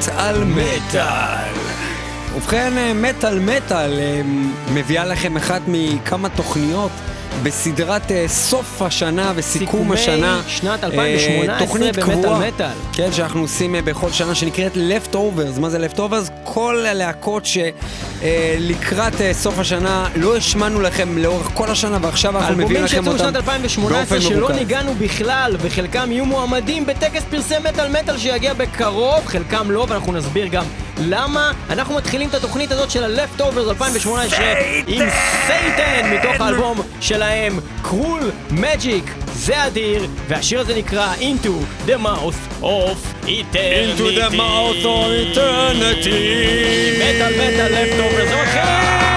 מטאל מטאל. ובכן, אה, מטאל מטאל אה, מביאה לכם אחת מכמה תוכניות בסדרת אה, סוף השנה וסיכום השנה. שנת אה, 2018 תוכנית במטאל. מטאל. כן, שאנחנו עושים אה, בכל שנה שנקראת Leftovers. מה זה Leftovers? כל הלהקות שלקראת סוף השנה לא השמענו לכם לאורך כל השנה ועכשיו אנחנו מביאים אלבומים לכם שיצאו אותם בשנת 2018 באופן שלא. ניגענו בכלל, וחלקם יהיו מועמדים בטקס פרסי מטאל מטאל שיגיע בקרוב, חלקם לא, ואנחנו נסביר גם למה. אנחנו מתחילים את התוכנית הזאת של ה-Leftovers 2018 עם סייטן מתוך האלבום שלהם, קרול מג'יק. זה אדיר, והשיר הזה נקרא Into the Mouth of Eternity. Into the mouth of eternity. מטאל מטאל Leftovers, זה מתחיל!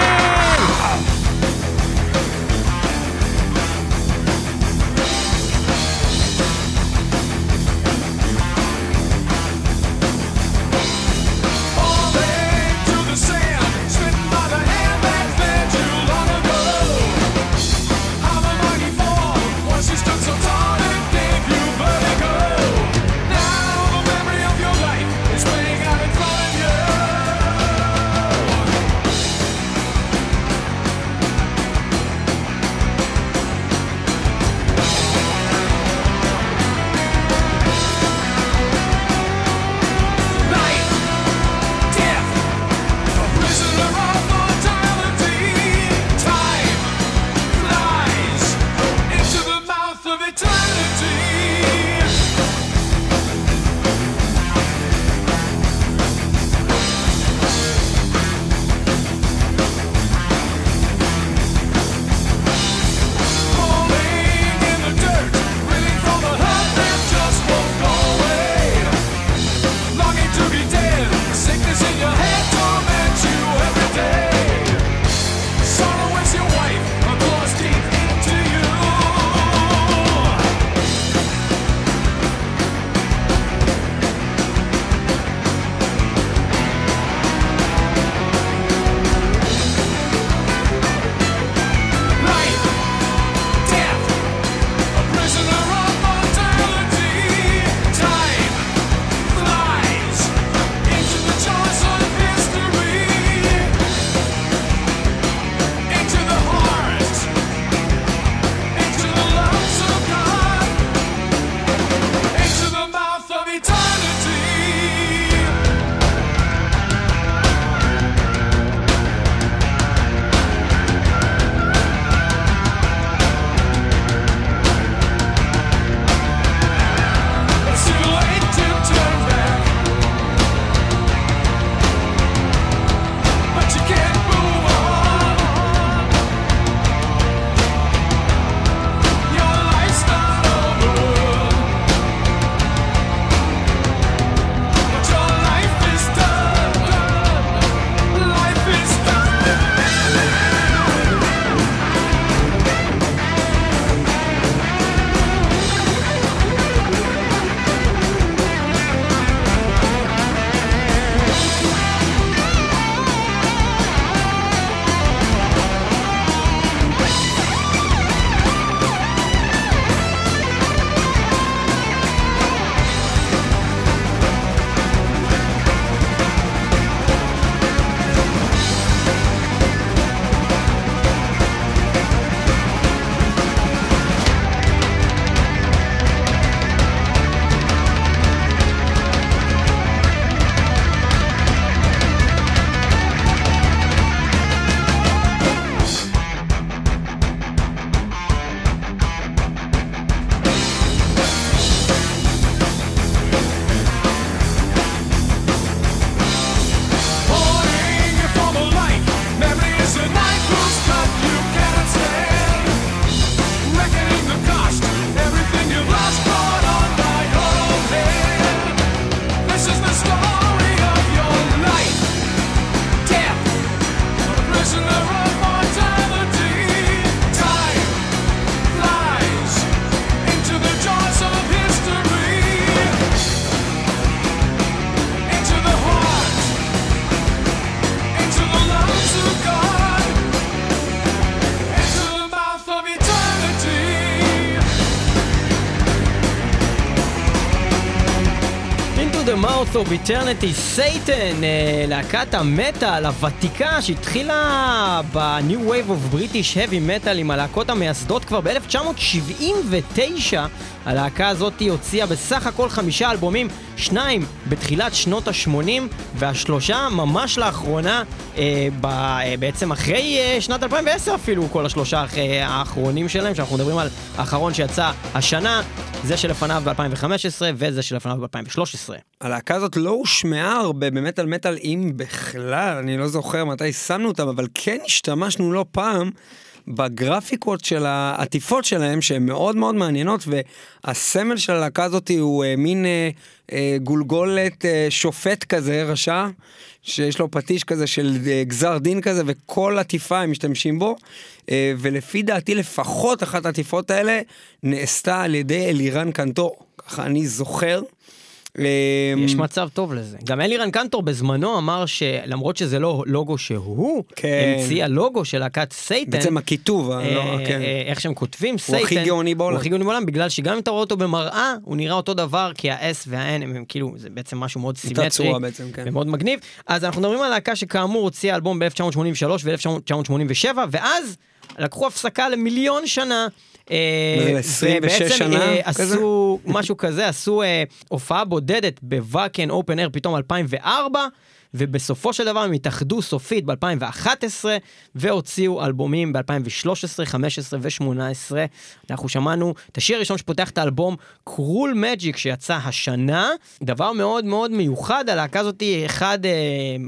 Mouth of Eternity, סייטן, uh, להקת המטאל הוותיקה שהתחילה ב-New Wave of British Heavy Metal עם הלהקות המייסדות כבר ב-1979. הלהקה הזאת הוציאה בסך הכל חמישה אלבומים, שניים בתחילת שנות ה-80 והשלושה ממש לאחרונה, אה, ב, אה, בעצם אחרי אה, שנת 2010 אפילו, כל השלושה אה, האחרונים שלהם, שאנחנו מדברים על האחרון שיצא השנה, זה שלפניו ב-2015 וזה שלפניו ב-2013. הלהקה הזאת לא הושמעה הרבה במטאל מטאל, אם בכלל, אני לא זוכר מתי שמנו אותם, אבל כן השתמשנו לא פעם. בגרפיקות של העטיפות שלהם שהן מאוד מאוד מעניינות והסמל של הלהקה הזאת הוא אה, מין אה, אה, גולגולת אה, שופט כזה רשע שיש לו פטיש כזה של אה, גזר דין כזה וכל עטיפה הם משתמשים בו אה, ולפי דעתי לפחות אחת העטיפות האלה נעשתה על ידי אלירן קנטור ככה אני זוכר. יש אמ, מצב טוב לזה. גם אלירן קנטור בזמנו אמר שלמרות שזה לא לוגו שהוא כן. המציא הלוגו של להקת סייטן. בעצם הכיתוב, אה, לא, כן. אה, איך שהם כותבים סייטן. הוא הכי גאוני בעולם. הוא הכי גאוני בעולם בגלל שגם אם אתה רואה אותו במראה הוא נראה אותו דבר כי ה-S וה-N הם, כאילו זה בעצם משהו מאוד סימטרי. בעצם, כן. ומאוד מגניב. אז אנחנו מדברים על להקה שכאמור הוציאה אלבום ב-1983 ו-1987 ואז לקחו הפסקה למיליון שנה. 26 אה, שנה אה, עשו משהו כזה, עשו אה, הופעה בודדת בוואקן אופן אר פתאום 2004. ובסופו של דבר הם התאחדו סופית ב-2011 והוציאו אלבומים ב-2013, 2015 ו-2018. אנחנו שמענו את השיר הראשון שפותח את האלבום קרול מג'יק שיצא השנה. דבר מאוד מאוד מיוחד, הלהקה הזאת אחד, אה,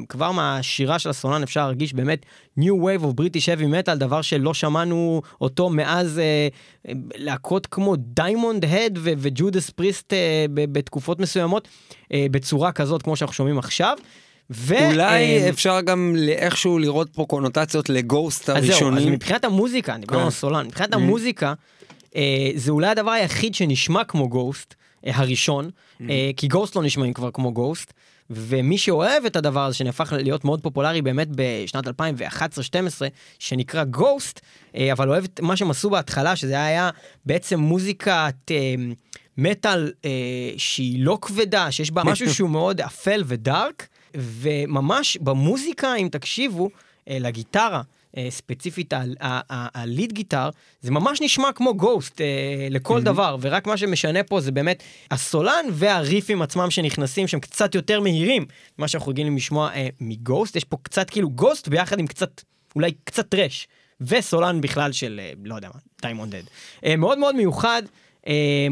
כבר מהשירה של הסולן אפשר להרגיש באמת New Wave of British Heavy Metal, דבר שלא שמענו אותו מאז אה, להקות כמו דיימונד הד וג'ודס פריסט אה, בתקופות מסוימות אה, בצורה כזאת כמו שאנחנו שומעים עכשיו. ו... אולי אה, אפשר גם איכשהו לראות פה קונוטציות לגוסט הראשוני. אז זהו, אז מבחינת המוזיקה, דיברנו על סולן, מבחינת mm-hmm. המוזיקה, אה, זה אולי הדבר היחיד שנשמע כמו גוסט, אה, הראשון, mm-hmm. אה, כי גוסט לא נשמעים כבר כמו גוסט. ומי שאוהב את הדבר הזה שנהפך להיות מאוד פופולרי באמת בשנת 2011-2012 שנקרא גוסט אה, אבל אוהב את מה שהם עשו בהתחלה שזה היה בעצם מוזיקת אה, מטאל אה, שהיא לא כבדה שיש בה משהו שהוא מאוד אפל ודארק וממש במוזיקה, אם תקשיבו, אה, לגיטרה, אה, ספציפית ה lead guitar, זה ממש נשמע כמו גוסט אה, לכל. דבר, ורק מה שמשנה פה זה באמת הסולן וה riffים עצמם שנכנסים, שהם קצת יותר מהירים ממה שאנחנו רגילים לשמוע מגוסט, יש פה קצת כאילו גוסט ביחד עם קצת, אולי קצת thrash, וסולן בכלל של, לא יודע מה, דיימונד הד. מאוד מאוד מיוחד.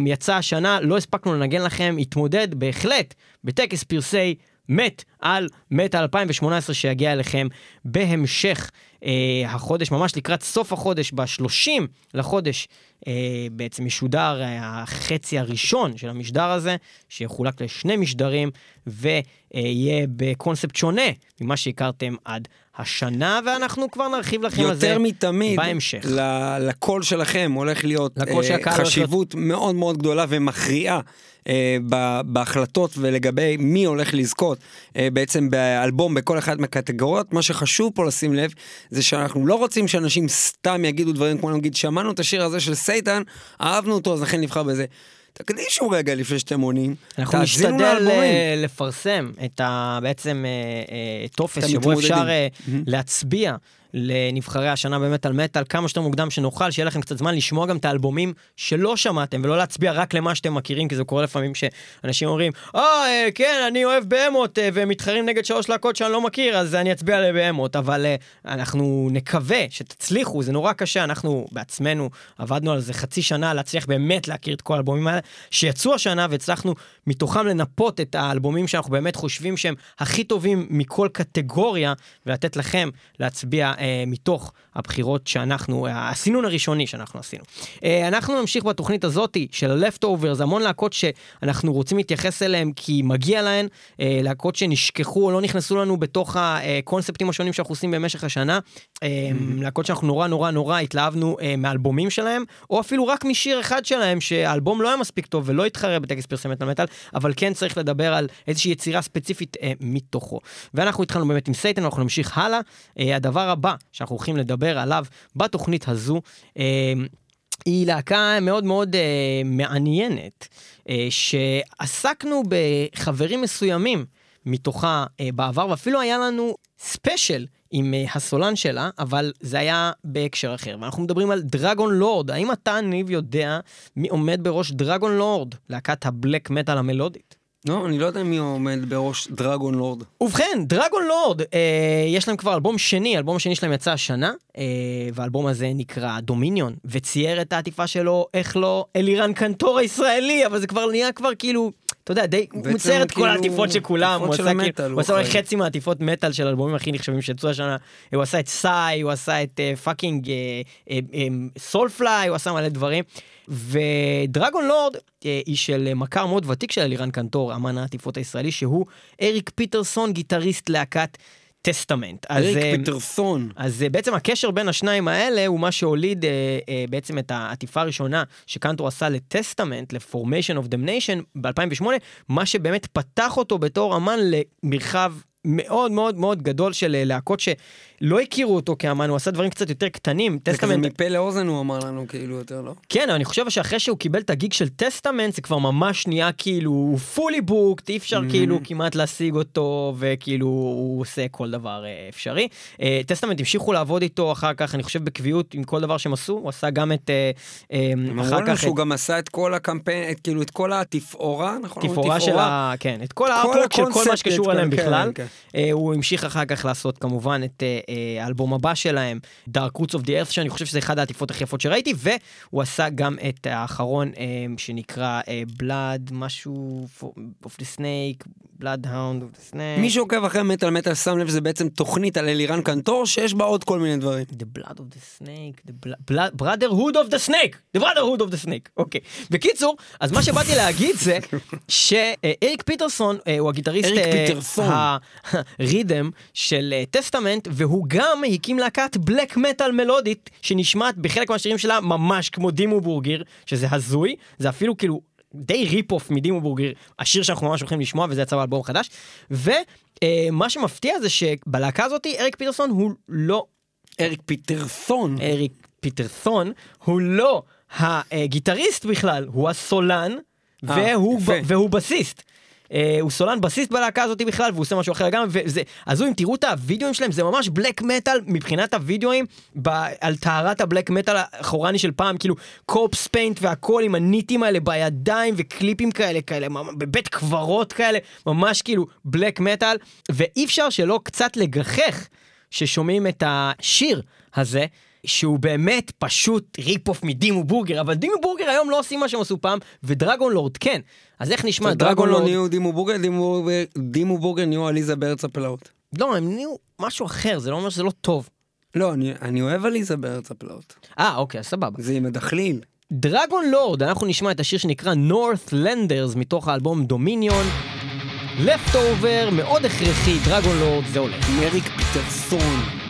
יצא השנה, לא הספקנו לנגן לכם, התמודד בהחלט בטקס פרסי מת על מת על 2018 שיגיע אליכם בהמשך אה, החודש, ממש לקראת סוף החודש, ב-30 לחודש, אה, בעצם משודר אה, החצי הראשון של המשדר הזה, שיחולק לשני משדרים, ויהיה בקונספט שונה ממה שהכרתם עד השנה, ואנחנו כבר נרחיב לכם על זה בהמשך. יותר מתמיד, לקול שלכם הולך להיות אה, חשיבות הולך... מאוד מאוד גדולה ומכריעה. אה, בהחלטות ולגבי מי הולך לזכות אה, בעצם באלבום בכל אחת מהקטגוריות. מה שחשוב פה לשים לב זה שאנחנו לא רוצים שאנשים סתם יגידו דברים כמו נגיד שמענו את השיר הזה של סייטן, אהבנו אותו אז לכן נבחר בזה. תקדישו רגע לפני שאתם עונים, אנחנו נשתדל אה, לפרסם את ה... בעצם טופס שבו אפשר להצביע לנבחרי השנה באמת על מטאל כמה שיותר מוקדם שנוכל, שיהיה לכם קצת זמן לשמוע גם את האלבומים שלא שמעתם, ולא להצביע רק למה שאתם מכירים, כי זה קורה לפעמים שאנשים אומרים, אה, אה כן, אני אוהב בהמות, אה, ומתחרים נגד שלוש להקות שאני לא מכיר, אז אני אצביע לבהמות, אבל אה, אנחנו נקווה שתצליחו, זה נורא קשה, אנחנו בעצמנו עבדנו על זה חצי שנה להצליח באמת להכיר את כל האלבומים האלה, שיצאו השנה והצלחנו מתוכם לנפות את האלבומים שאנחנו באמת חושבים שהם הכי טובים מכל קטגוריה, ולתת לכם להצביע אה, מתוך הבחירות שאנחנו, הסינון הראשוני שאנחנו עשינו. אה, אנחנו נמשיך בתוכנית הזאתי של ה-Leftovers, המון להקות שאנחנו רוצים להתייחס אליהן כי מגיע להן, אה, להקות שנשכחו או לא נכנסו לנו בתוך הקונספטים השונים שאנחנו עושים במשך השנה, אה, mm-hmm. להקות שאנחנו נורא נורא נורא התלהבנו מאלבומים שלהם, או אפילו רק משיר אחד שלהם שהאלבום לא היה מספיק טוב ולא התחרה בטקס פרסי מטאל מטאל, אבל כן צריך לדבר על איזושהי יצירה ספציפית מתוכו. ואנחנו התחלנו באמת עם סייטן, אנחנו נמשיך הלאה. אה, הדבר הבא שאנחנו הולכים לדבר עליו בתוכנית הזו, אה, היא להקה מאוד מאוד אה, מעניינת, אה, שעסקנו בחברים מסוימים מתוכה אה, בעבר, ואפילו היה לנו ספיישל עם אה, הסולן שלה, אבל זה היה בהקשר אחר. ואנחנו מדברים על דרגון לורד. האם אתה, ניב, יודע מי עומד בראש דרגון לורד, להקת הבלק מטאל המלודית? לא, אני לא יודע מי עומד בראש דרגון לורד. ובכן, דרגון לורד, אה, יש להם כבר אלבום שני, אלבום השני שלהם יצא השנה, אה, והאלבום הזה נקרא דומיניון, וצייר את העטיפה שלו, איך לא, אלירן קנטור הישראלי, אבל זה כבר נהיה כבר כאילו, אתה יודע, די, הוא מצייר את כל כאילו, העטיפות של כולם, הוא עשה כאילו, הוא עשה. חצי מהעטיפות מטאל של האלבומים הכי נחשבים שיצאו השנה, הוא עשה את Sigh, הוא עשה את אה, fucking Soulfly, הוא עשה מלא דברים. ו Dragonlord אה, היא של אה, מכר מאוד ותיק של אלירן קנטור, אמן העטיפות הישראלי, שהוא אריק פיטרסון, גיטריסט להקת Testament. אריק אה, פיטרסון. אז אה, בעצם הקשר בין השניים האלה הוא מה שהוליד אה, בעצם את העטיפה הראשונה שקנטור עשה ל Testament, ל-Formation of Damnation ב-2008, מה שבאמת פתח אותו בתור אמן למרחב מאוד מאוד מאוד גדול של להקות שלא הכירו אותו כאמן, הוא עשה דברים קצת יותר קטנים. זה כזה Testament מפה לאוזן הוא אמר לנו כאילו יותר, לא? כן, אבל אני חושב שאחרי שהוא קיבל את ה gig של Testament, זה כבר ממש נהיה כאילו, הוא fully booked, אי אפשר Mhm. כאילו כמעט להשיג אותו, וכאילו הוא עושה כל דבר אה, אפשרי. אה, Testament המשיכו לעבוד איתו אחר כך, אני חושב בקביעות עם כל דבר שהם עשו, הוא עשה גם את... אה, אה, אחר לנו כך שהוא את גם עשה את כל הקמפיין, את כאילו את כל התפאורה, נכון? תפאורה של ה... כן, את כל הארטוורק של כל מה שקשור אליהם כן, בכלל. כן. אה, הוא המשיך אחר כך לעשות כמובן את אה, האלבום הבא שלהם, Dark Roots of the Earth, שאני חושב שזה אחד העטיפות הכי יפות שראיתי, והוא עשה גם את האחרון אה, שנקרא אה, Blood, משהו of the Snake, The Snake. מי שעוקב אחרי מטאל מטאל שם לב שזה בעצם תוכנית על אלירן קנטור שיש בה עוד כל מיני דברים. The blood of the snake, the blo- blood, brotherhood of the snake, the brotherhood of the snake, אוקיי. בקיצור, אז מה שבאתי להגיד זה שאריק פיטרסון אה, הוא הגיטריסט אריק אה, של Testament, והוא גם הקים להקת black metal מלודית, שנשמעת בחלק מהשירים שלה ממש כמו Dimmu Borgir, שזה הזוי, זה אפילו כאילו די rip off מ Dimmu Borgir, השיר שאנחנו ממש הולכים לשמוע, וזה יצא באלבום חדש. ומה שמפתיע זה שבלהקה הזאת אריק פיטרסון הוא לא אריק פיטרסון. אריק פיטרסון הוא לא הגיטריסט בכלל, הוא הסולן אה, והוא, והוא בסיסט. אה, הוא סולן בסיסט בלהקה הזאת בכלל והוא עושה משהו אחר גם וזה אז אם תראו את הווידאוים שלהם זה ממש black metal מבחינת הווידאוים ב, על טהרת ה black metal האחורני של פעם כאילו corpse paint והכל עם הניטים האלה בידיים וקליפים כאלה כאלה בבית קברות כאלה ממש כאילו black metal ואי אפשר שלא קצת לגחך ששומעים את השיר הזה, שהוא באמת פשוט rip-off מ Dimmu Borgir, אבל Dimmu Borgir היום לא עושים מה שהם עשו פעם, ו Dragonlord כן. אז איך נשמע Dragon Dragon לא lord? נהיו Dimmu Borgir, Dimmu Borgir- Dimmu Borgir נהיו עליזה בארץ הפלאות. לא, הם נהיו משהו אחר, זה לא אומר שזה לא טוב. לא, אני- אני אוהב עליזה בארץ הפלאות. אה, אוקיי, סבבה. זה עם הדחליל. Dragonlord, אנחנו נשמע את השיר שנקרא Northlanders מתוך האלבום Dominion. לפטאובר, מאוד הכרחי, דרגון לורד, זה הולך. עם אריק פיטרסון.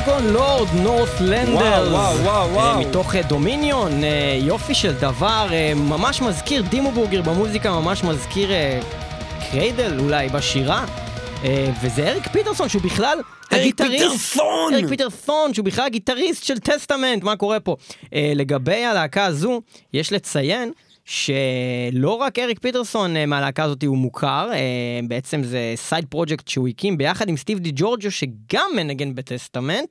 Dragonlord Northlanders. וואו, וואו, וואו. מתוך Dominion, יופי של דבר, אה, ממש מזכיר Dimmu Borgir במוזיקה, ממש מזכיר אה, Cradle אולי בשירה. אה, וזה אריק פיטרסון שהוא בכלל אריק הגיטריסט. פיטרסון! אריק פיטרסון שהוא בכלל הגיטריסט של Testament, מה קורה פה? אה, לגבי הלהקה הזו, יש לציין שלא רק אריק פיטרסון אה, מהלהקה הזאת הוא מוכר, אה, בעצם זה side project שהוא הקים ביחד עם סטיב די ג'ורג'ו שגם מנגן ב Testament.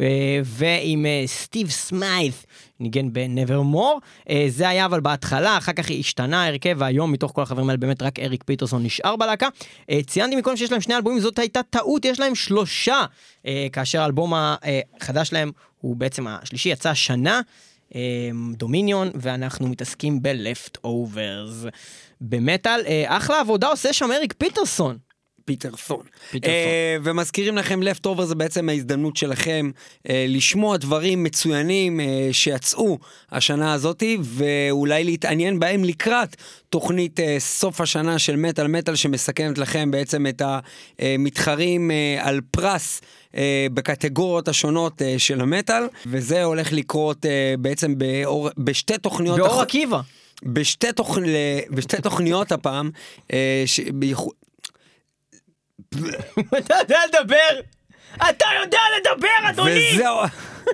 אה, ועם סטיב סמיית' ניגן בנברמור. אה, זה היה אבל בהתחלה, אחר כך השתנה ההרכב, והיום מתוך כל החברים האלה באמת רק אריק פיטרסון נשאר בלהקה. ציינתי מקודם שיש להם שני אלבומים, זאת הייתה טעות, יש להם שלושה, כאשר האלבום החדש שלהם הוא בעצם השלישי, יצא השנה. דומיניון, ואנחנו מתעסקים ב-Left Overs. במטאל, אה, אחלה עבודה עושה שם אריק פיטרסון. פיטרסון. פיטרסון. אה, ומזכירים לכם, לפטובר זה בעצם ההזדמנות שלכם אה, לשמוע דברים מצוינים אה, שיצאו השנה הזאתי, ואולי להתעניין בהם לקראת תוכנית אה, סוף השנה של מטאל מטאל, שמסכמת לכם בעצם את המתחרים אה, על פרס. אה, בקטגוריות השונות אה, של המטאל, וזה הולך לקרות אה, בעצם באור, בשתי תוכניות. באור אח- עקיבא. בשתי, תוכ... בשתי תוכניות הפעם, ש... אתה יודע לדבר! אתה יודע לדבר, אדוני! וזהו,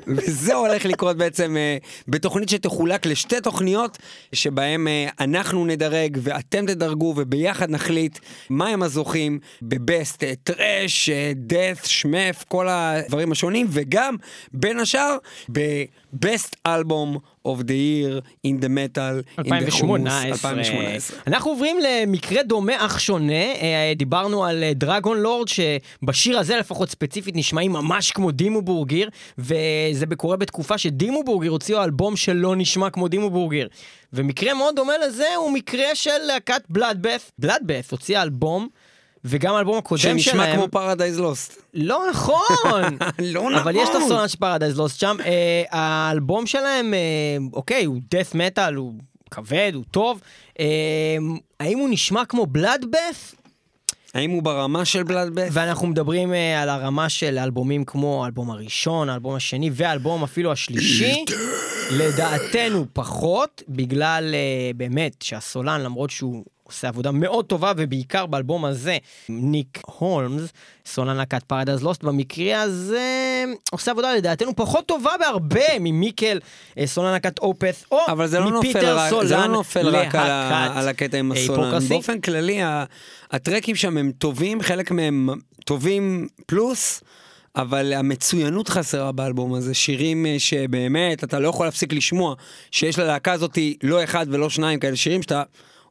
וזה הולך לקרות בעצם אה, בתוכנית שתחולק לשתי תוכניות, שבהם אה, אנחנו נדרג ואתם תדרגו וביחד נחליט מהם הזוכים בבסט, טרש, דאט, שמף, כל הדברים השונים, וגם בין השאר בבסט אלבום of the year in the metal, in the 2018. חומוס, 2018. אנחנו עוברים למקרה דומה אך שונה, אה, דיברנו על דרגון לורד שבשיר הזה לפחות ספציפית נשמעים ממש כמו דימו בורגיר וזה קורה בתקופה שדימו בורגיר הוציאו אלבום שלא נשמע כמו דימו בורגיר ומקרה מאוד דומה לזה הוא מקרה של להקת בלאדבאס, בלאדבאס הוציאה אלבום וגם האלבום הקודם שלהם, שנשמע כמו פרדייז לוסט. לא נכון, לא נכון. אבל יש את הסולן של פרדייז לוסט שם. אה, האלבום שלהם, אה, אוקיי, הוא death metal, הוא כבד, הוא טוב. אה, האם הוא נשמע כמו בלאדבאס? האם הוא ברמה של בלאדבאס? ואנחנו מדברים אה, על הרמה של אלבומים כמו האלבום הראשון, האלבום השני והאלבום אפילו השלישי. לדעתנו פחות, בגלל אה, באמת שהסולן, למרות שהוא עושה עבודה מאוד טובה, ובעיקר באלבום הזה, ניק הולמס, סולן להקת Paradise Lost, במקרה הזה עושה עבודה לדעתנו פחות טובה בהרבה ממיקל, אה, סולן להקת Opeth, או אבל זה לא נופל מפיטר רק, סולן זה לא נופל רק על, ה, על הקטע עם הסולן. Hypocrisy. באופן כללי, הטרקים שם הם טובים, חלק מהם טובים פלוס. אבל המצוינות חסרה באלבום הזה, שירים אה, שבאמת אתה לא יכול להפסיק לשמוע, שיש ללהקה הזאת לא אחד ולא שניים כאלה שירים שאתה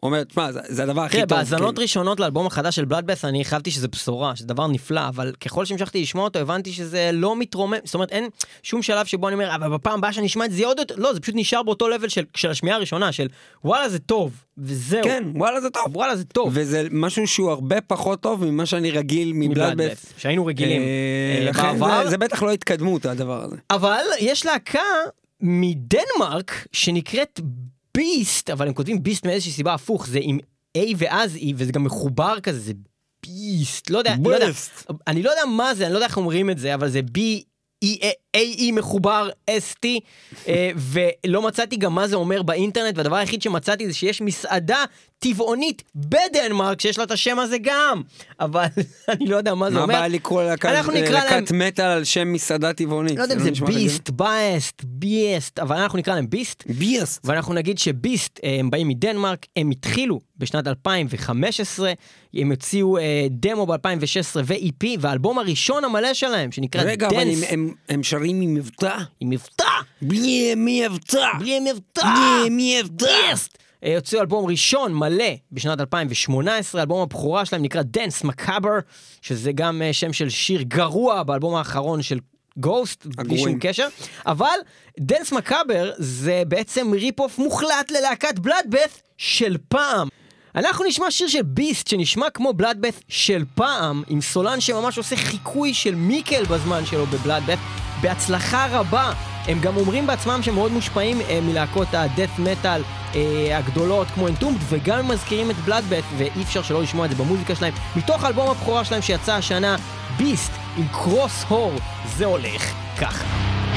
אומר, תשמע, זה, זה הדבר הכי תראה, טוב. בהאזנות כן. ראשונות לאלבום החדש של בלאדבאס אני חשבתי שזה בשורה, שזה דבר נפלא, אבל ככל שהמשכתי לשמוע אותו הבנתי שזה לא מתרומם, זאת אומרת אין שום שלב שבו אני אומר, אבל בפעם הבאה שאני אשמע את זה עוד יותר, לא, זה פשוט נשאר באותו לבל של, של השמיעה הראשונה, של וואלה זה טוב, וזהו, כן, וואלה זה טוב. וואלה זה טוב, וזה משהו שהוא הרבה פחות טוב ממה שאני רגיל מבלאדבאס. שהיינו רגילים אה, אה, בעבר, זה, זה בטח לא התקדמות הדבר הזה. אבל יש להקה מדנמרק שנקראת ביסט, אבל הם כותבים ביסט מאיזושהי סיבה הפוך, זה עם A ואז E, וזה גם מחובר כזה, זה ביסט, לא יודע, לא יודע. אני לא יודע מה זה, אני לא יודע איך אומרים את זה, אבל זה B-E-A-E מחובר S-T, אה, ולא מצאתי גם מה זה אומר באינטרנט, והדבר היחיד שמצאתי זה שיש מסעדה טבעונית בדנמרק שיש לה את השם הזה גם, אבל אני לא יודע מה זה מה אומר. הבעיה לקרוא להקת להקת מטאל על שם מסעדה טבעונית? לא יודע אם זה נשמע לך Baest, Baest, Baest, אבל אנחנו נקרא להם Baest. Baest. ואנחנו נגיד ש Baest, אה, הם באים מדנמרק, הם התחילו בשנת 2015, הם הוציאו אה, דמו ב-2016 ו-EP, והאלבום הראשון המלא שלהם, שנקרא רגע, אבל Danse, הם שרים עם מבטא? עם מבטא, בלי מבטא. בלי מבטא, בלי מבטא. אה, הוציאו אלבום ראשון מלא בשנת 2018, אלבום הבכורה שלהם נקרא Danse Macabre, שזה גם אה, שם של שיר גרוע באלבום האחרון של Ghost, בלי. שום קשר, אבל Danse Macabre זה בעצם rip-off מוחלט ללהקת בלאדבeth של פעם. אנחנו נשמע שיר של Baest שנשמע כמו בלאדבeth של פעם, עם סולן שממש עושה חיקוי של מיקל בזמן שלו בבלאדבeth, בהצלחה רבה. הם גם אומרים בעצמם שהם מאוד מושפעים אה, מלהקות ה death metal אה, הגדולות כמו Entombed, וגם מזכירים את בלאדבeth, ואי אפשר שלא לשמוע את זה במוזיקה שלהם, מתוך אלבום הבכורה שלהם שיצא השנה, ביסט, עם קרוס הור. זה הולך ככה.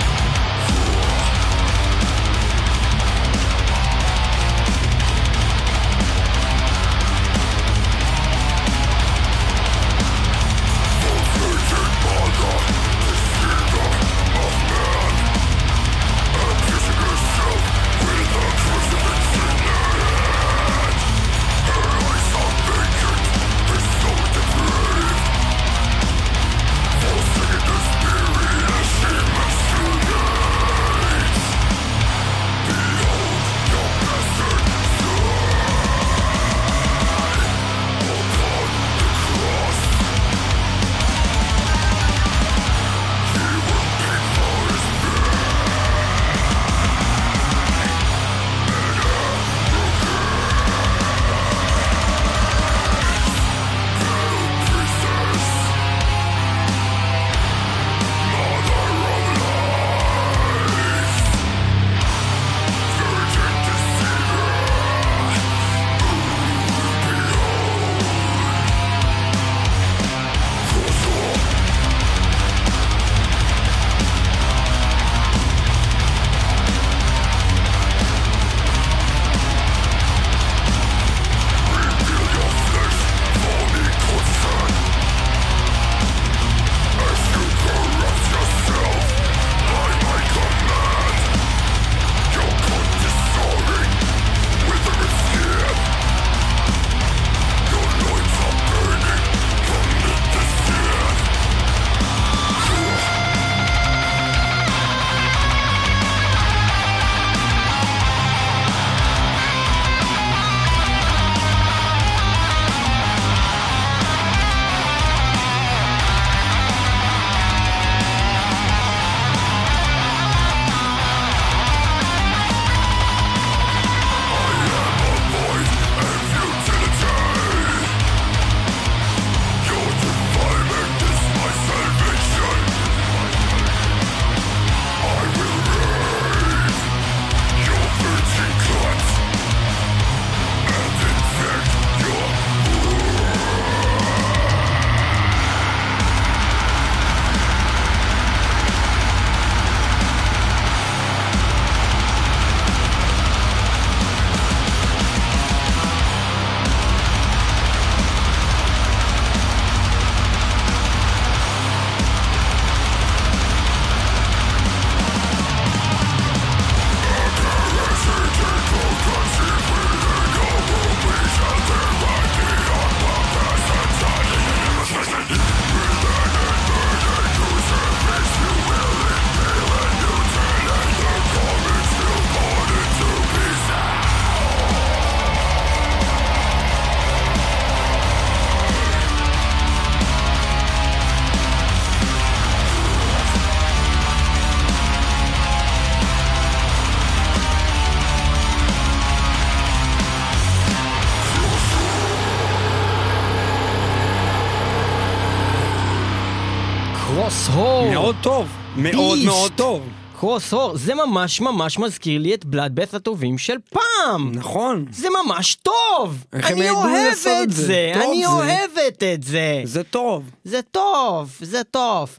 מאוד. מאוד טוב. קרוס הור. זה ממש ממש מזכיר לי את בלאדבeth הטובים של פעם. נכון. זה ממש טוב! איך הם אני ידעו אוהבת לעשות את זה? טוב אני זה. אוהבת את זה. זה טוב. זה טוב, זה טוב.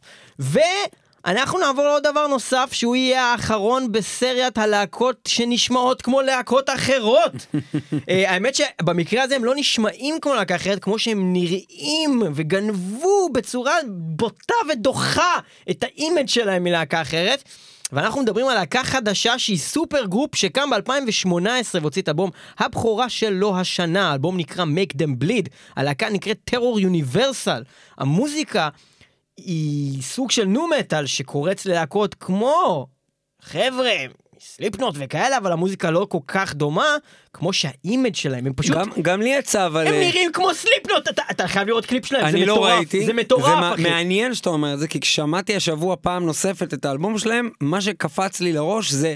ואנחנו נעבור לעוד דבר נוסף, שהוא יהיה האחרון בסריית הלהקות שנשמעות כמו להקות אחרות. אה, האמת שבמקרה הזה הם לא נשמעים כמו להקה אחרת, כמו שהם נראים וגנבו בצורה בוטה ודוחה את ה image שלהם מלהקה אחרת. ואנחנו מדברים על להקה חדשה שהיא super group שקם ב-2018 והוציא את אלבום הבכורה שלו השנה, האלבום נקרא Make Them Bleed, הלהקה נקראת Terror Universal. המוזיקה היא סוג של nu metal שקורץ ללהקות כמו חבר'ה, Slipknot וכאלה, אבל המוזיקה לא כל כך דומה, כמו שה image שלהם, הם פשוט... גם- גם לי יצא, אבל... הם אה, נראים כמו Slipknot, אתה, אתה חייב לראות קליפ שלהם, זה אני לא מטורף, ראיתי. זה מטורף, זה אחי. מעניין שאתה אומר את זה, כי כששמעתי השבוע פעם נוספת את האלבום שלהם, מה שקפץ לי לראש זה...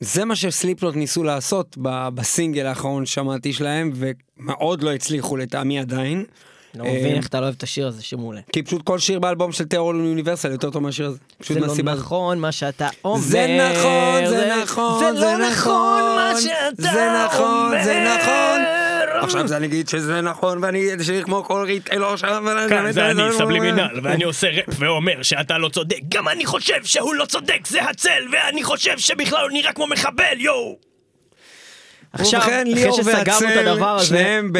זה מה שסליפלוט ניסו לעשות בסינגל האחרון ששמעתי שלהם, ומאוד לא הצליחו לטעמי עדיין. לא מבין אה, איך אתה לא אוהב את השיר הזה, שיר מעולה. כי פשוט כל שיר באלבום של טרור אוניברסל יותר טוב מהשיר הזה. פשוט זה לא. נכון מה שאתה אומר. זה נכון, זה נכון, זה זה לא נכון מה נכון, שאתה זה נכון, אומר. זה נכון. עכשיו זה אני אגיד שזה נכון ואני אשאיר כמו כל ריטלר שם. כאן זה אני סבלימינל ואני עושה ראפ ואומר שאתה לא צודק גם אני חושב שהוא לא צודק זה הצל ואני חושב שבכלל הוא נראה כמו מחבל יואו עכשיו, ובכן אחרי שסגרנו את הדבר הזה, שניהם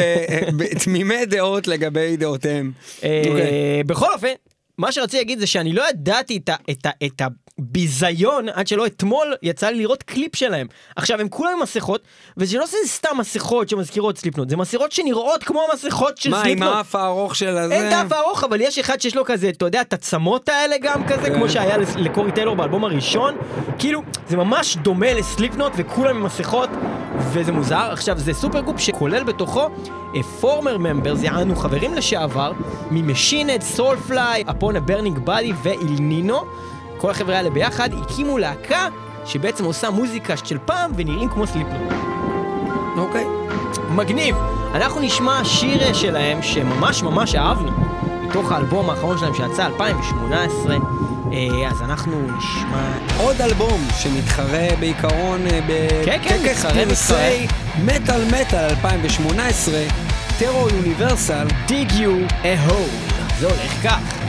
בתמימי דעות לגבי דעותיהם. אה, אוקיי. בכל אופן, מה שרציתי להגיד זה שאני לא ידעתי את, ה, את, ה, את הביזיון עד שלא אתמול יצא לי לראות קליפ שלהם. עכשיו הם כולם עם מסכות, וזה לא סתם מסכות שמזכירות Slipknot, זה מסכות שנראות כמו המסכות של מה, עם Slipknot. האף הארוך של הזה? אין את האף הארוך, אבל יש אחד שיש לו כזה, אתה יודע, את הצמות האלה גם כזה, כן. כמו שהיה לקורי טיילור באלבום הראשון. כאילו, זה ממש דומה ל Slipknot, וכולם עם מסכות, וזה מוזר. עכשיו, זה super group שכולל בתוכו former members, יענו חברים לשעבר, מ Machine Head, Soulfly, Upon a Burning Body ו Ill Niño. כל החבר'ה האלה ביחד הקימו להקה שבעצם עושה מוזיקה של פעם ונראים כמו סליפנוט. אוקיי. מגניב. אנחנו נשמע שיר אה, שלהם שממש ממש אהבנו, מתוך האלבום האחרון שלהם שיצא 2018, אה, אז אנחנו נשמע... עוד אלבום שמתחרה בעיקרון אה, בטקס פרסי מטאל מטאל 2018, טרור יוניברסל. Dig You a Hole. זה הולך כך.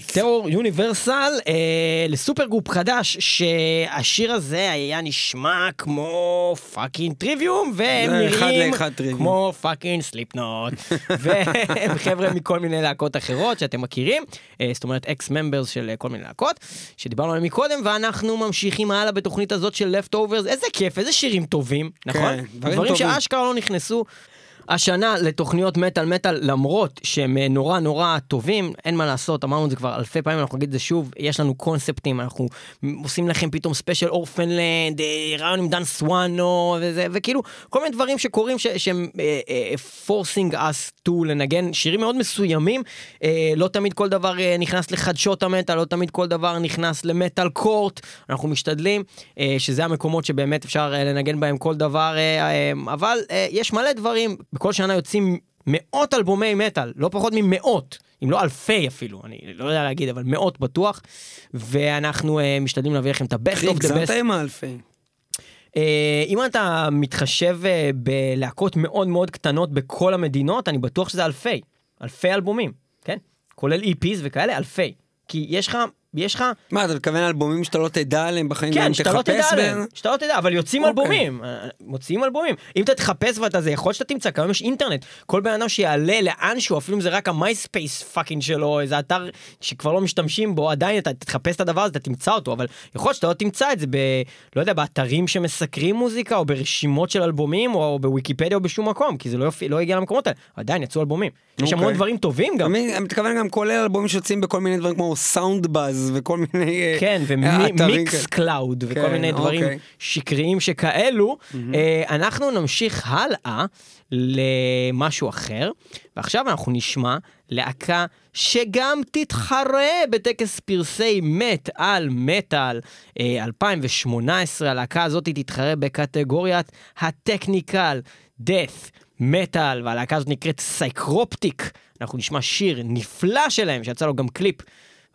Face. טרור יוניברסל אה, לסופר גרופ חדש שהשיר הזה היה נשמע כמו פאקינג טריוויום והם אחד נראים. כמו פאקינג סליפנוט והם חבר'ה מכל מיני להקות אחרות שאתם מכירים אה, זאת אומרת אקס ממברס של אה, כל מיני להקות שדיברנו עליהם מקודם ואנחנו ממשיכים הלאה בתוכנית הזאת של לפטוברס איזה כיף איזה שירים טובים נכון כן, דברים. שאשכרה לא נכנסו. השנה לתוכניות מטאל מטאל למרות שהם אה, נורא נורא טובים אין מה לעשות אמרנו את זה כבר אלפי פעמים אנחנו נגיד את זה שוב יש לנו קונספטים אנחנו עושים לכם פתאום ספיישל אורפנלנד אה, ראיון עם דן סואנו וזה וכאילו כל מיני דברים שקורים ש- שהם forcing us to לנגן שירים מאוד מסוימים אה, לא תמיד כל דבר אה, נכנס לחדשות המטאל לא תמיד כל דבר נכנס למטאל קורט אנחנו משתדלים אה, שזה המקומות שבאמת אפשר אה, לנגן בהם כל דבר אה, אה, אבל אה, יש מלא דברים בכל שנה יוצאים מאות אלבומי מטאל לא פחות ממאות אם לא אלפי אפילו אני לא יודע להגיד אבל מאות בטוח ואנחנו אה, משתדלים להביא לכם את ה-best of the הגזמת best עם האלפי. אה, אם אתה מתחשב אה, בלהקות מאוד מאוד קטנות בכל המדינות, אני בטוח שזה אלפי, אלפי אלבומים, כן? כולל EPs וכאלה, אלפי. כי יש לך, יש לך, מה, אתה מתכוון אלבומים שאתה לא תדע עליהם בחיים? כן, שאתה לא תדע עליהם? שאתה לא תדע, אבל יוצאים אוקיי. אלבומים, אה, מוציאים אלבומים. אם אתה תחפש ואתה זה, יכול שאתה תמצא, כיום יש אינטרנט. כל בן אדם שיעלה לאנשהו, אפילו אם זה רק המייספייס fucking שלו, איזה אתר שכבר לא משתמשים בו, עדיין אתה תחפש את הדבר הזה, אתה תמצא אותו, אבל יכול שאתה לא תמצא את זה ב... לא יודע, באתרים שמסקרים מוזיקה, או ברשימות של אלבומים, או בוויקיפדיה או בשום מקום, כי זה לא, יופיע, לא הגיע למקומות האלה. עדיין יצאו אלבומים. יש אוקיי. המון דברים טובים גם. אני אני מתכוון גם כולל אלבומים שיוצאים בכל מיני דברים כמו סאונד וכל מיני אה, כן, ומיקס. קלאוד וכל כן, מיני דברים אוקיי. שקריים שכאלו. אה, אנחנו נמשיך הלאה למשהו אחר, ועכשיו אנחנו נשמע להקה שגם תתחרה בטקס פרסי מת על מטאל אה, 2018. הלהקה הזאת תתחרה בקטגוריית ה technical death מטאל, והלהקה הזאת נקראת סייקרופטיק. אנחנו נשמע שיר נפלא שלהם, שיצא לו גם קליפ.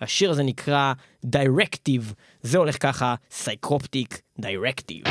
השיר הזה נקרא Directive, זה הולך ככה, סייקרופטיק Directive.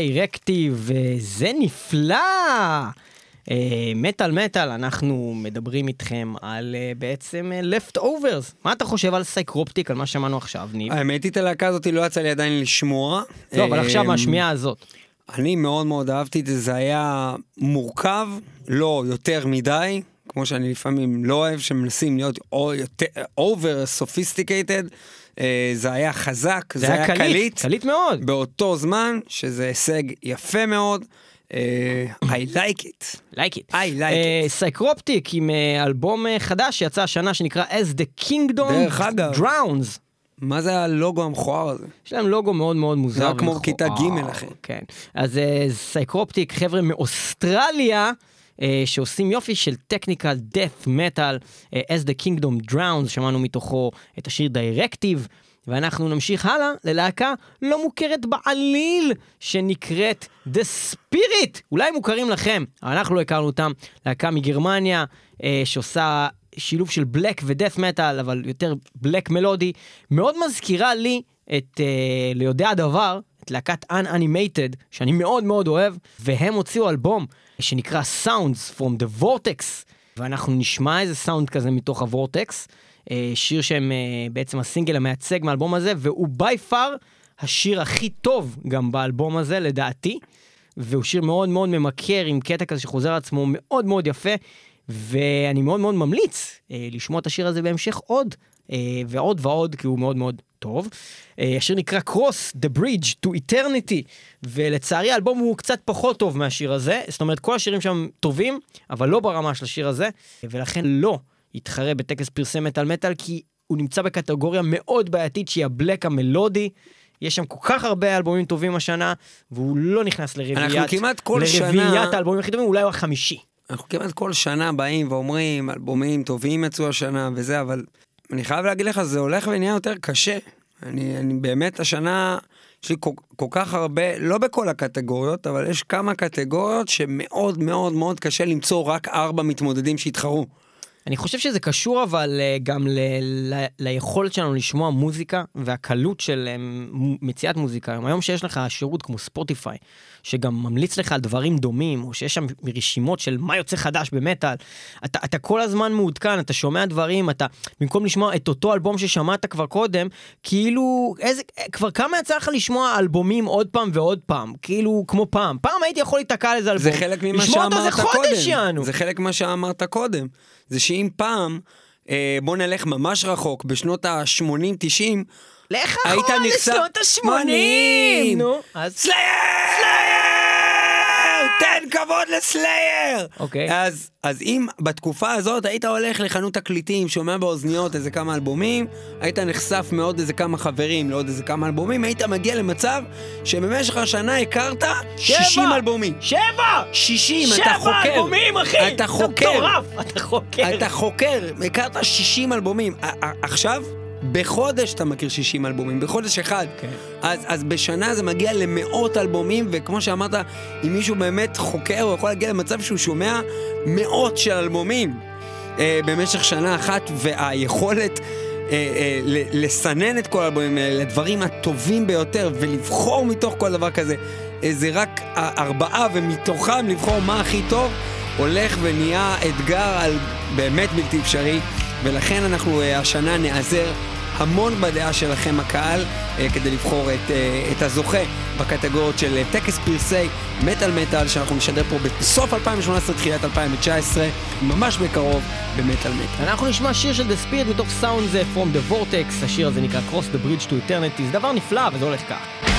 Directive, זה נפלא! מטאל מטאל, אנחנו מדברים איתכם על אה, בעצם leftovers. מה אתה חושב על סייקרופטיק, על מה שמענו עכשיו, ניב? האמת היא, את הלהקה הזאת לא יצא לי עדיין לשמוע. לא, אבל עכשיו אמ, מהשמיעה הזאת. אני מאוד מאוד אהבתי את זה, זה היה מורכב, לא יותר מדי, כמו שאני לפעמים לא אוהב, שמנסים להיות או יותר over sophisticated, אה, זה היה חזק, זה, זה היה קליט, קליט מאוד. באותו זמן, שזה הישג יפה מאוד. אה, I like it. like it. I like it. סייקרופטיק עם אה, אלבום אה, חדש שיצא השנה שנקרא As the Kingdom. Drowns. מה זה הלוגו המכוער הזה? יש להם לוגו מאוד מאוד מוזר. נראה כמו. כיתה ג', אחי. כן. אז אה, סייקרופטיק, חבר'ה מאוסטרליה, אה, שעושים יופי של technical death metal, אה, As the Kingdom Drowns, שמענו מתוכו את השיר דיירקטיב. ואנחנו נמשיך הלאה ללהקה לא מוכרת בעליל, שנקראת The Spirit. אולי מוכרים לכם, אנחנו לא הכרנו אותם. להקה מגרמניה, אה, שעושה שילוב של בלק ודף מטאל, אבל יותר בלק מלודי. מאוד מזכירה לי את, אה, ליודע הדבר, את להקת Unanimated, שאני מאוד מאוד אוהב, והם הוציאו אלבום שנקרא Sounds from the Vortex, ואנחנו נשמע איזה סאונד כזה מתוך הוורטקס. אה, שיר שהם אה, בעצם הסינגל המייצג מהאלבום הזה, והוא בי פאר השיר הכי טוב גם באלבום הזה, לדעתי. והוא שיר מאוד מאוד ממכר, עם קטע כזה שחוזר על עצמו מאוד מאוד יפה, ואני מאוד מאוד ממליץ אה, לשמוע את השיר הזה בהמשך עוד, ועוד ועוד, כי הוא מאוד מאוד טוב. אה, השיר נקרא Cross the Bridge to Eternity, ולצערי האלבום הוא קצת פחות טוב מהשיר הזה, זאת אומרת כל השירים שם טובים, אבל לא ברמה של השיר הזה, ולכן לא יתחרה בטקס פרסי מטאל מטאל, כי הוא נמצא בקטגוריה מאוד בעייתית שהיא הבלק המלודי. יש שם כל כך הרבה אלבומים טובים השנה, והוא לא נכנס לרביעיית, אנחנו כמעט כל לרביעיית שנה- האלבומים הכי טובים, אולי הוא החמישי. אנחנו כמעט כל שנה באים ואומרים, אלבומים טובים יצאו השנה וזה, אבל אני חייב להגיד לך, זה הולך ונהיה יותר קשה. אני, אני באמת, השנה, יש לי כל, כל כך הרבה, לא בכל הקטגוריות, אבל יש כמה קטגוריות שמאוד מאוד מאוד קשה למצוא רק ארבע מתמודדים שיתחרו. אני חושב שזה קשור אבל אה, גם ל- ל- ליכולת שלנו לשמוע מוזיקה והקלות של אה, מציאת מוזיקה. היום שיש לך שירות כמו ספוטיפיי, שגם ממליץ לך על דברים דומים, או שיש שם רשימות של מה יוצא חדש במטאל, אתה, אתה כל הזמן מעודכן, אתה שומע דברים, אתה, במקום לשמוע את אותו אלבום ששמעת כבר קודם, כאילו, איזה, כבר כמה יצא לך לשמוע אלבומים עוד פעם ועוד פעם, כאילו, כמו פעם. פעם הייתי יכול להיתקע על איזה אלבום. זה חלק ממה לשמוע אותו שאמרת זה קודם. חודש יענו. זה חלק ממה שאמרת קודם. זה שאם פעם, אה, בוא נלך ממש רחוק, בשנות ה-80-90, לך היית אחורה נחשף- לשנות ה-80! שמונים! נו, אז... סלייר! תן כבוד לסלייר! אוקיי. אז, אז אם בתקופה הזאת היית הולך לחנות תקליטים, שומע באוזניות איזה כמה אלבומים, היית נחשף מעוד איזה כמה חברים לעוד איזה כמה אלבומים, היית מגיע למצב שבמשך השנה הכרת 60 אלבומים. שבע! 60, אתה שבע חוקר. אלבומים, אחי! אתה חוקר. מטורף, אתה חוקר. אתה חוקר, הכרת 60 אלבומים. עכשיו, בחודש אתה מכיר 60 אלבומים, בחודש אחד. כן. אז, אז בשנה זה מגיע למאות אלבומים, וכמו שאמרת, אם מישהו באמת חוקר, הוא יכול להגיע למצב שהוא שומע מאות של אלבומים אה, במשך שנה אחת, והיכולת... אה, אה, לסנן את כל האלבומים האלה לדברים הטובים ביותר ולבחור מתוך כל דבר כזה אה, זה רק ארבעה ומתוכם לבחור מה הכי טוב הולך ונהיה אתגר על באמת בלתי אפשרי ולכן אנחנו אה, השנה נעזר המון בדעה שלכם הקהל אה, כדי לבחור את, אה, את הזוכה בקטגוריות של טקס פרסי מטאל מטאל שאנחנו נשדר פה בסוף 2018 תחילת 2019 ממש בקרוב במטאל מטאל. אנחנו נשמע שיר של The Spirit מתוך זה From the Vortex, השיר הזה נקרא Cross the Bridge to Eternity, זה דבר נפלא וזה הולך כך.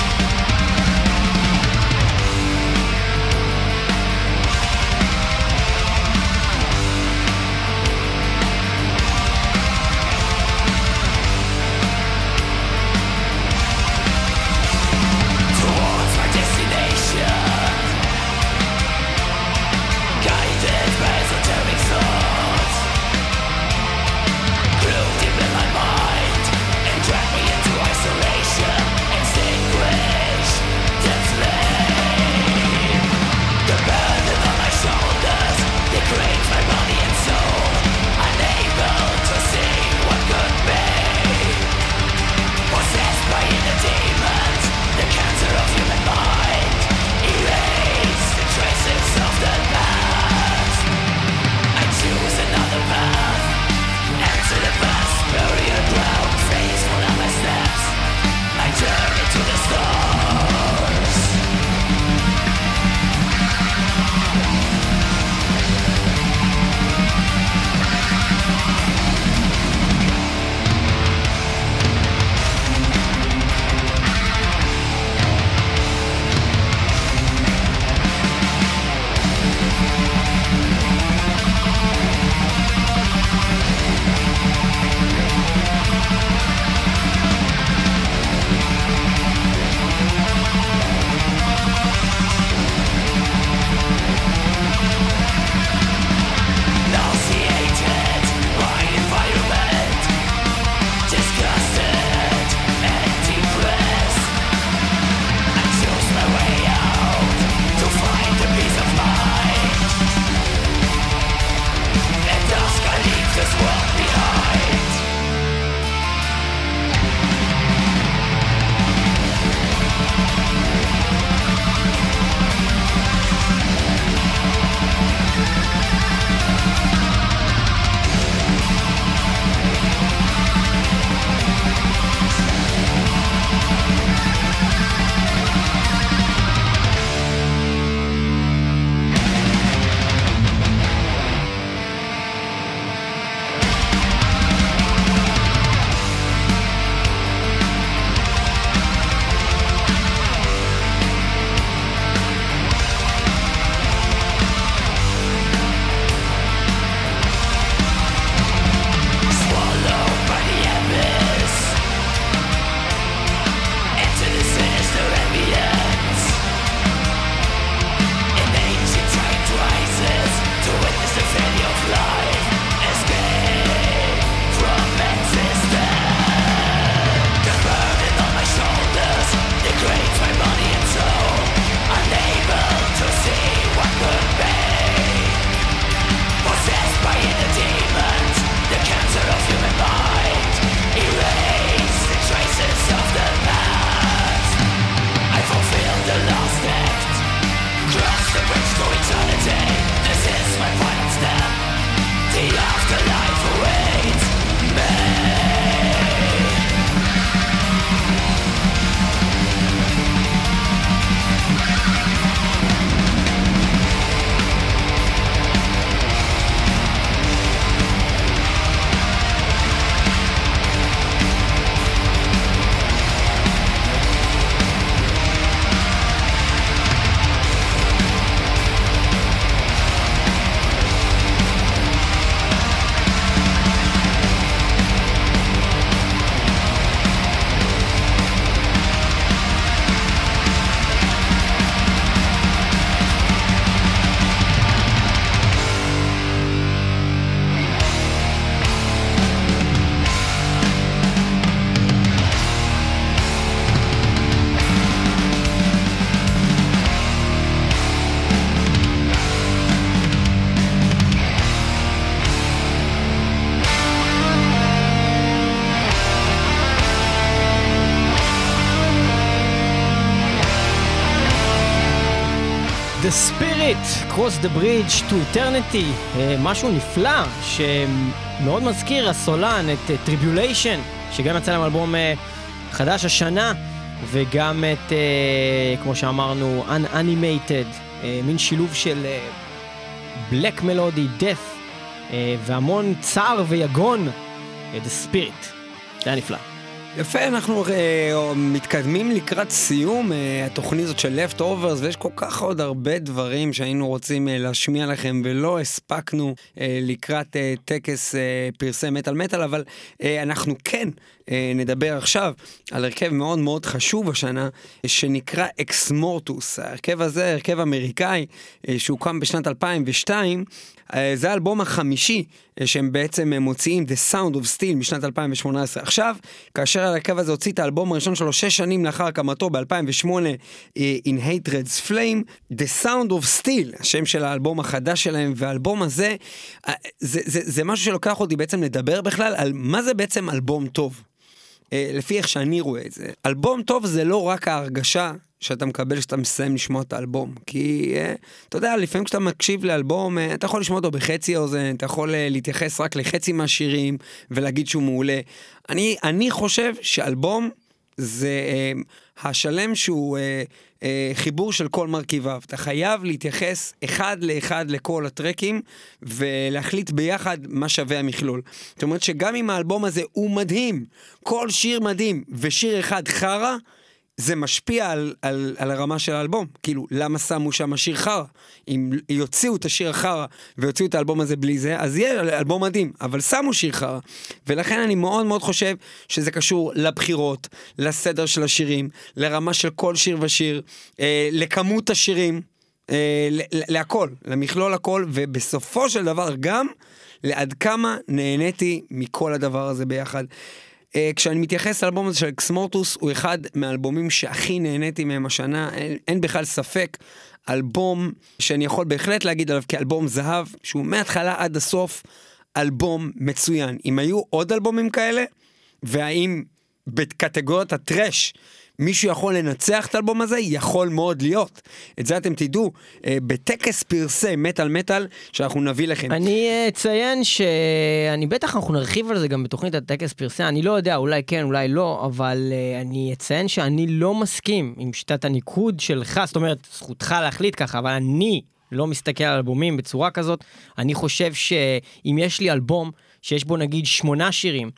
Spirit, Cross the Bridge to Eternity, אה, משהו נפלא שמאוד מזכיר הסולן את אה, Tribulation, שגם יצא להם אלבום אה, חדש השנה, וגם את, כמו שאמרנו, Unanimated, מין שילוב של Black Melody, Death, והמון צער ויגון, The Spirit. זה היה נפלא. יפה, אנחנו אה, מתקדמים לקראת סיום אה, התוכנית הזאת של Leftovers, ויש כל כך עוד הרבה דברים שהיינו רוצים אה, להשמיע לכם ולא הספקנו אה, לקראת אה, טקס אה, פרסי מטאל מטאל, אבל אה, אנחנו כן נדבר עכשיו על הרכב מאוד מאוד חשוב השנה, אה, שנקרא אקסמורטוס. ההרכב הזה, הרכב אמריקאי, אה, שהוקם בשנת 2002, אה, זה האלבום החמישי אה, שהם בעצם אה, מוציאים, The Sound of Steel משנת 2018. עכשיו, כאשר ההרכב הזה הוציא את האלבום הראשון שלו שש שנים לאחר הקמתו ב-2008, In Hatred's Flame, The Sound of Steel, השם של האלבום החדש שלהם, והאלבום הזה, אה, זה, זה, זה משהו שלוקח אותי בעצם לדבר בכלל על מה זה בעצם אלבום טוב. אה, לפי איך שאני רואה את זה. אלבום טוב זה לא רק ההרגשה שאתה מקבל כשאתה מסיים לשמוע את האלבום. כי, אה, אתה יודע, לפעמים כשאתה מקשיב לאלבום, אה, אתה יכול לשמוע אותו בחצי אוזן, אתה יכול להתייחס רק לחצי מהשירים ולהגיד שהוא מעולה. אני, אני חושב שאלבום זה השלם שהוא חיבור של כל מרכיביו. אתה חייב להתייחס אחד לאחד לכל הטרקים ולהחליט ביחד מה שווה המכלול. זאת אומרת שגם אם האלבום הזה הוא מדהים, כל שיר מדהים ושיר אחד חרא, זה משפיע על, על, על הרמה של האלבום. כאילו, למה שמו שם שיר חרא? אם יוציאו את השיר החרא ויוציאו את האלבום הזה בלי זה, אז יהיה אלבום מדהים, אבל שמו שיר חרא. ולכן אני מאוד מאוד חושב שזה קשור לבחירות, לסדר של השירים, לרמה של כל שיר ושיר, אה, לכמות השירים, אה, להכל, למכלול הכל, ובסופו של דבר גם לעד כמה נהניתי מכל הדבר הזה ביחד. אה, כשאני מתייחס לאלבום הזה של אקסמורטוס, הוא אחד מהאלבומים שהכי נהניתי מהם השנה, אין, אין בכלל ספק. אלבום שאני יכול בהחלט להגיד עליו כאלבום זהב, שהוא מההתחלה עד הסוף אלבום מצוין. אם היו עוד אלבומים כאלה, והאם בקטגוריית הטרש מישהו יכול לנצח את האלבום הזה? יכול מאוד להיות. את זה אתם תדעו אה, בטקס פרסי מטאל מטאל שאנחנו נביא לכם. אני אציין שאני בטח אנחנו נרחיב על זה גם בתוכנית הטקס פרסי, אני לא יודע, אולי כן, אולי לא, אבל אה, אני אציין שאני לא מסכים עם שיטת הניקוד שלך, זאת אומרת, זכותך להחליט ככה, אבל אני לא מסתכל על אלבומים בצורה כזאת. אני חושב שאם יש לי אלבום שיש בו נגיד שמונה שירים,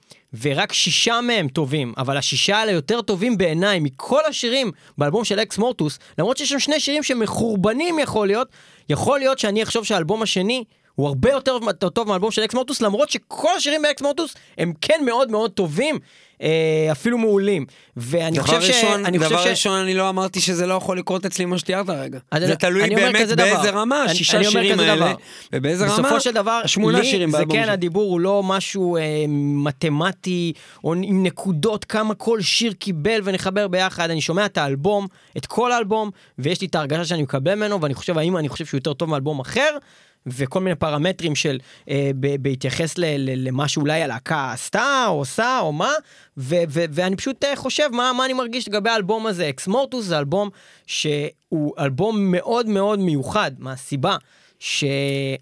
ורק שישה מהם טובים, אבל השישה האלה יותר טובים בעיניי מכל השירים באלבום של אקס מורטוס, למרות שיש שם שני שירים שמחורבנים יכול להיות, יכול להיות שאני אחשוב שהאלבום השני הוא הרבה יותר טוב מהאלבום של אקס מורטוס, למרות שכל השירים באקס מורטוס הם כן מאוד מאוד טובים, אפילו מעולים. ואני חושב ש... ראשון, אני דבר חושב ש... ראשון, אני לא אמרתי שזה לא יכול לקרות אצלי מה שתיארת רגע. אז זה אני- תלוי אני באמת כזה דבר. באיזה רמה, אני- שישה אני שירים האלה, דבר. ובאיזה רמה, בסופו של דבר, השמונה לי שירים זה כן. הדיבור הוא לא משהו אה, מתמטי, או עם נקודות כמה כל שיר קיבל ונחבר ביחד. אני שומע את האלבום, את כל האלבום, ויש לי את ההרגשה שאני מקבל ממנו, ואני חושב האם אני חושב שהוא יותר טוב מאלבום אחר. וכל מיני פרמטרים של אה, ב- בהתייחס ל- ל- למה שאולי הלהקה עשתה או עושה או מה ו- ו- ואני פשוט אה, חושב מה, מה אני מרגיש לגבי האלבום הזה. אקסמורטוס זה אלבום שהוא אלבום מאוד מאוד מיוחד מהסיבה שזה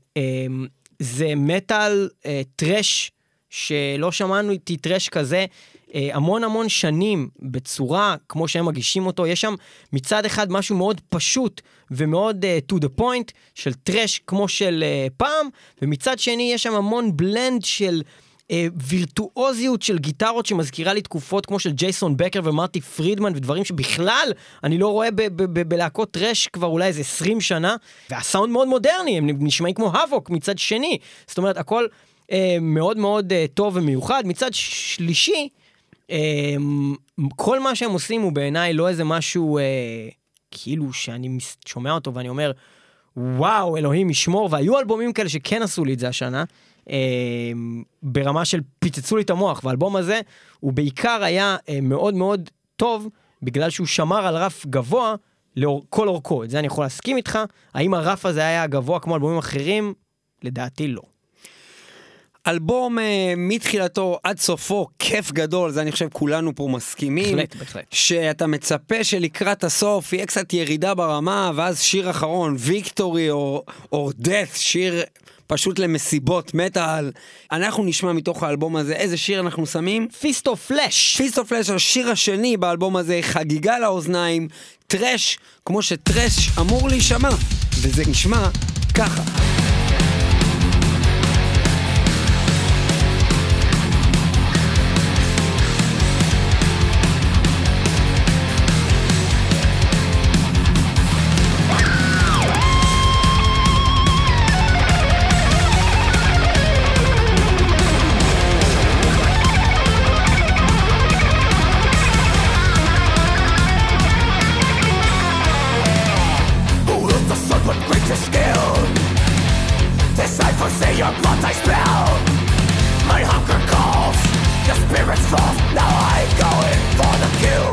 מטאל אה, טרש שלא שמענו איתי טרש כזה אה, המון המון שנים בצורה כמו שהם מגישים אותו. יש שם מצד אחד משהו מאוד פשוט ומאוד uh, to the point של טרש כמו של uh, פעם ומצד שני יש שם המון בלנד של וירטואוזיות של גיטרות שמזכירה לי תקופות כמו של ג'ייסון בקר ומרטי פרידמן ודברים שבכלל אני לא רואה בלהקות טרש כבר אולי איזה 20 שנה והסאונד מאוד מודרני הם נשמעים כמו האבוק מצד שני. זאת אומרת הכל uh, מאוד מאוד uh, טוב ומיוחד. מצד שלישי כל מה שהם עושים הוא בעיניי לא איזה משהו אה, כאילו שאני שומע אותו ואני אומר, וואו, אלוהים ישמור, והיו אלבומים כאלה שכן עשו לי את זה השנה, אה, ברמה של פיצצו לי את המוח, והאלבום הזה הוא בעיקר היה אה, מאוד מאוד טוב, בגלל שהוא שמר על רף גבוה לאור, כל אורכו, את זה אני יכול להסכים איתך, האם הרף הזה היה גבוה כמו אלבומים אחרים? לדעתי לא. אלבום אה, מתחילתו עד סופו, כיף גדול, זה אני חושב כולנו פה מסכימים. בהחלט, בהחלט. שאתה מצפה שלקראת הסוף יהיה קצת ירידה ברמה, ואז שיר אחרון, ויקטורי או, death, שיר פשוט למסיבות מטאל. אנחנו נשמע מתוך האלבום הזה איזה שיר אנחנו שמים. פיסטו פלאש. פיסט אוף פלאש, השיר השני באלבום הזה, חגיגה לאוזניים, טרש, כמו שטרש אמור להישמע, וזה נשמע ככה. Fall. Now I'm going for the kill.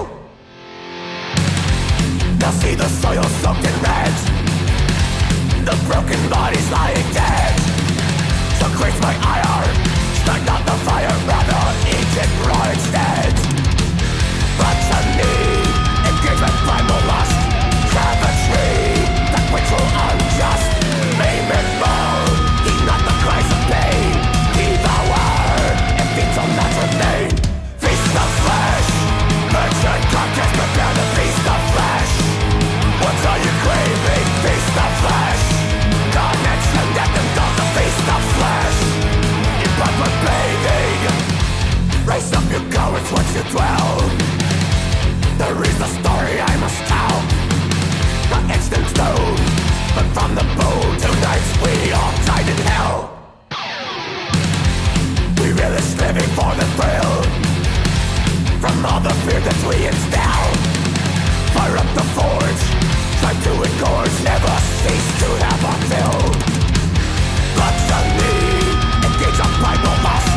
Now see the soil soaked in red. The broken bodies lying dead. So creates my ire. Strike not the fire, rather eat it raw instead. But to me, engagement primal lust Savagery, cowards you dwell there is a story I must tell. Not etched stone But from the bone Tonight we all died in hell. We relish living for the thrill. From all the fear that we instill. Fire up the forge Try to engorge Never cease to have our fill. Gluttony Engage on primal lust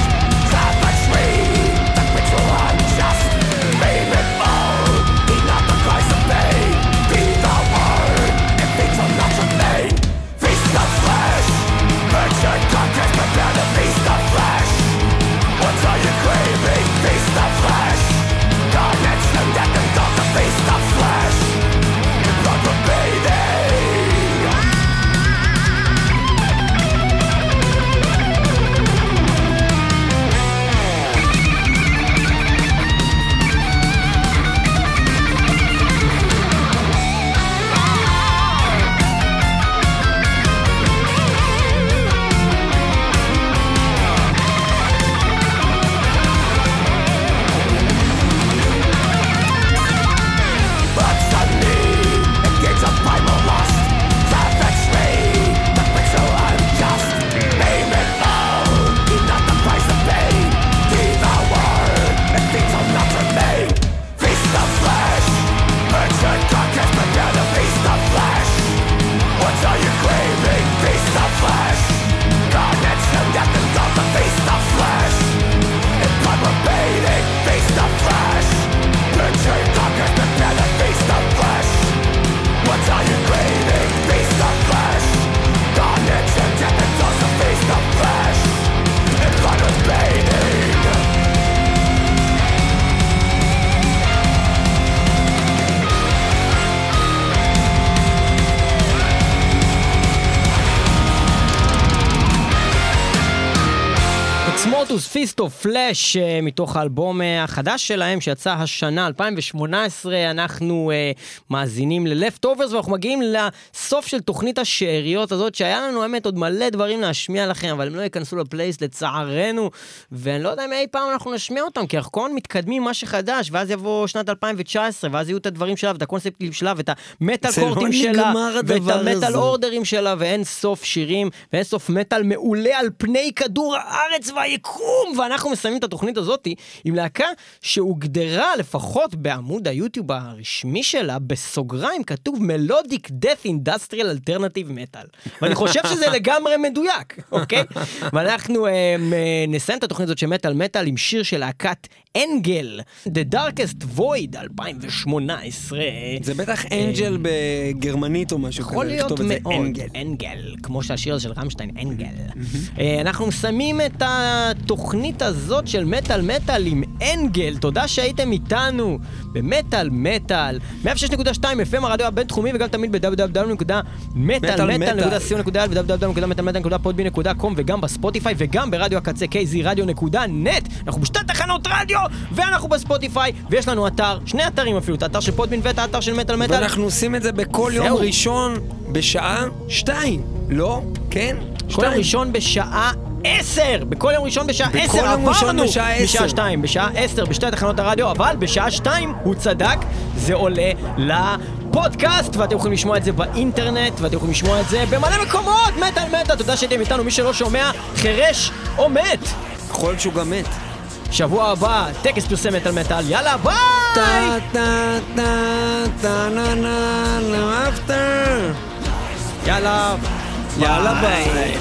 אקסמורטוס פיסטו פלאש אה, מתוך האלבום אה, החדש שלהם שיצא השנה 2018 אנחנו אה, מאזינים ל-Leftovers ואנחנו מגיעים לסוף של תוכנית השאריות הזאת שהיה לנו האמת עוד מלא דברים להשמיע לכם אבל הם לא ייכנסו לפלייסט לצערנו ואני לא יודע אם אי פעם אנחנו נשמיע אותם כי אנחנו כל הזמן מתקדמים מה שחדש ואז יבוא שנת 2019 ואז יהיו את הדברים שלה ואת הקונספטים שלה ואת המטאל זה לא קורטים שלה ואת המטאל. אורדרים שלה ואין סוף שירים ואין סוף מטאל מעולה על פני כדור הארץ והיקום ואנחנו מסיימים את התוכנית הזאת עם להקה שהוגדרה לפחות בעמוד היוטיוב הרשמי שלה בסוגריים כתוב מלודיק death industrial alternative metal. ואני חושב שזה לגמרי מדויק אוקיי? ואנחנו אה, נסיים את התוכנית הזאת של מטאל מטאל עם שיר של להקת אנגל, The Darkest Void 2018. זה בטח אנג'ל בגרמנית או משהו כזה, לכתוב את זה אנגל. אנגל, כמו שהשיר של רמשטיין, אנגל. אה, אנחנו מסיימים את התוכנית הזאת של מטאל מטאל עם אנגל, תודה שהייתם איתנו במטאל מטאל, 106.2 FM הרדיו הבינתחומי וגם תמיד ב-www.מטאלמטאל.co.il ו-www.מטאלמטאל.podbean.com וגם בספוטיפיי וגם ברדיו הקצה kzradio.net אנחנו בשתי תחנות רדיו ואנחנו בספוטיפיי ויש לנו אתר, שני אתרים אפילו, את האתר של פודבין ואת האתר של מטאל מטאל ואנחנו עושים את זה בכל יום. ראשון בשעה שתיים. לא? כן? כל יום ראשון בשעה עשר! בכל יום ראשון בשעה בכל עשר יום ראשון בשעה עשר. בשעה שתיים, בשעה עשר בשתי תחנות הרדיו, אבל בשעה שתיים הוא צדק, זה עולה לפודקאסט, ואתם יכולים לשמוע את זה באינטרנט, ואתם יכולים לשמוע את זה במלא מקומות! מטאל מטאל, תודה שהייתם איתנו, מי שלא שומע, חירש או מת! יכול להיות שהוא גם מת. שבוע הבא, טקס פרסי מטאל מטאל, יאללה ביי! טה טה טה טה נה נה נה אפטר. יאללה יאללה ביי.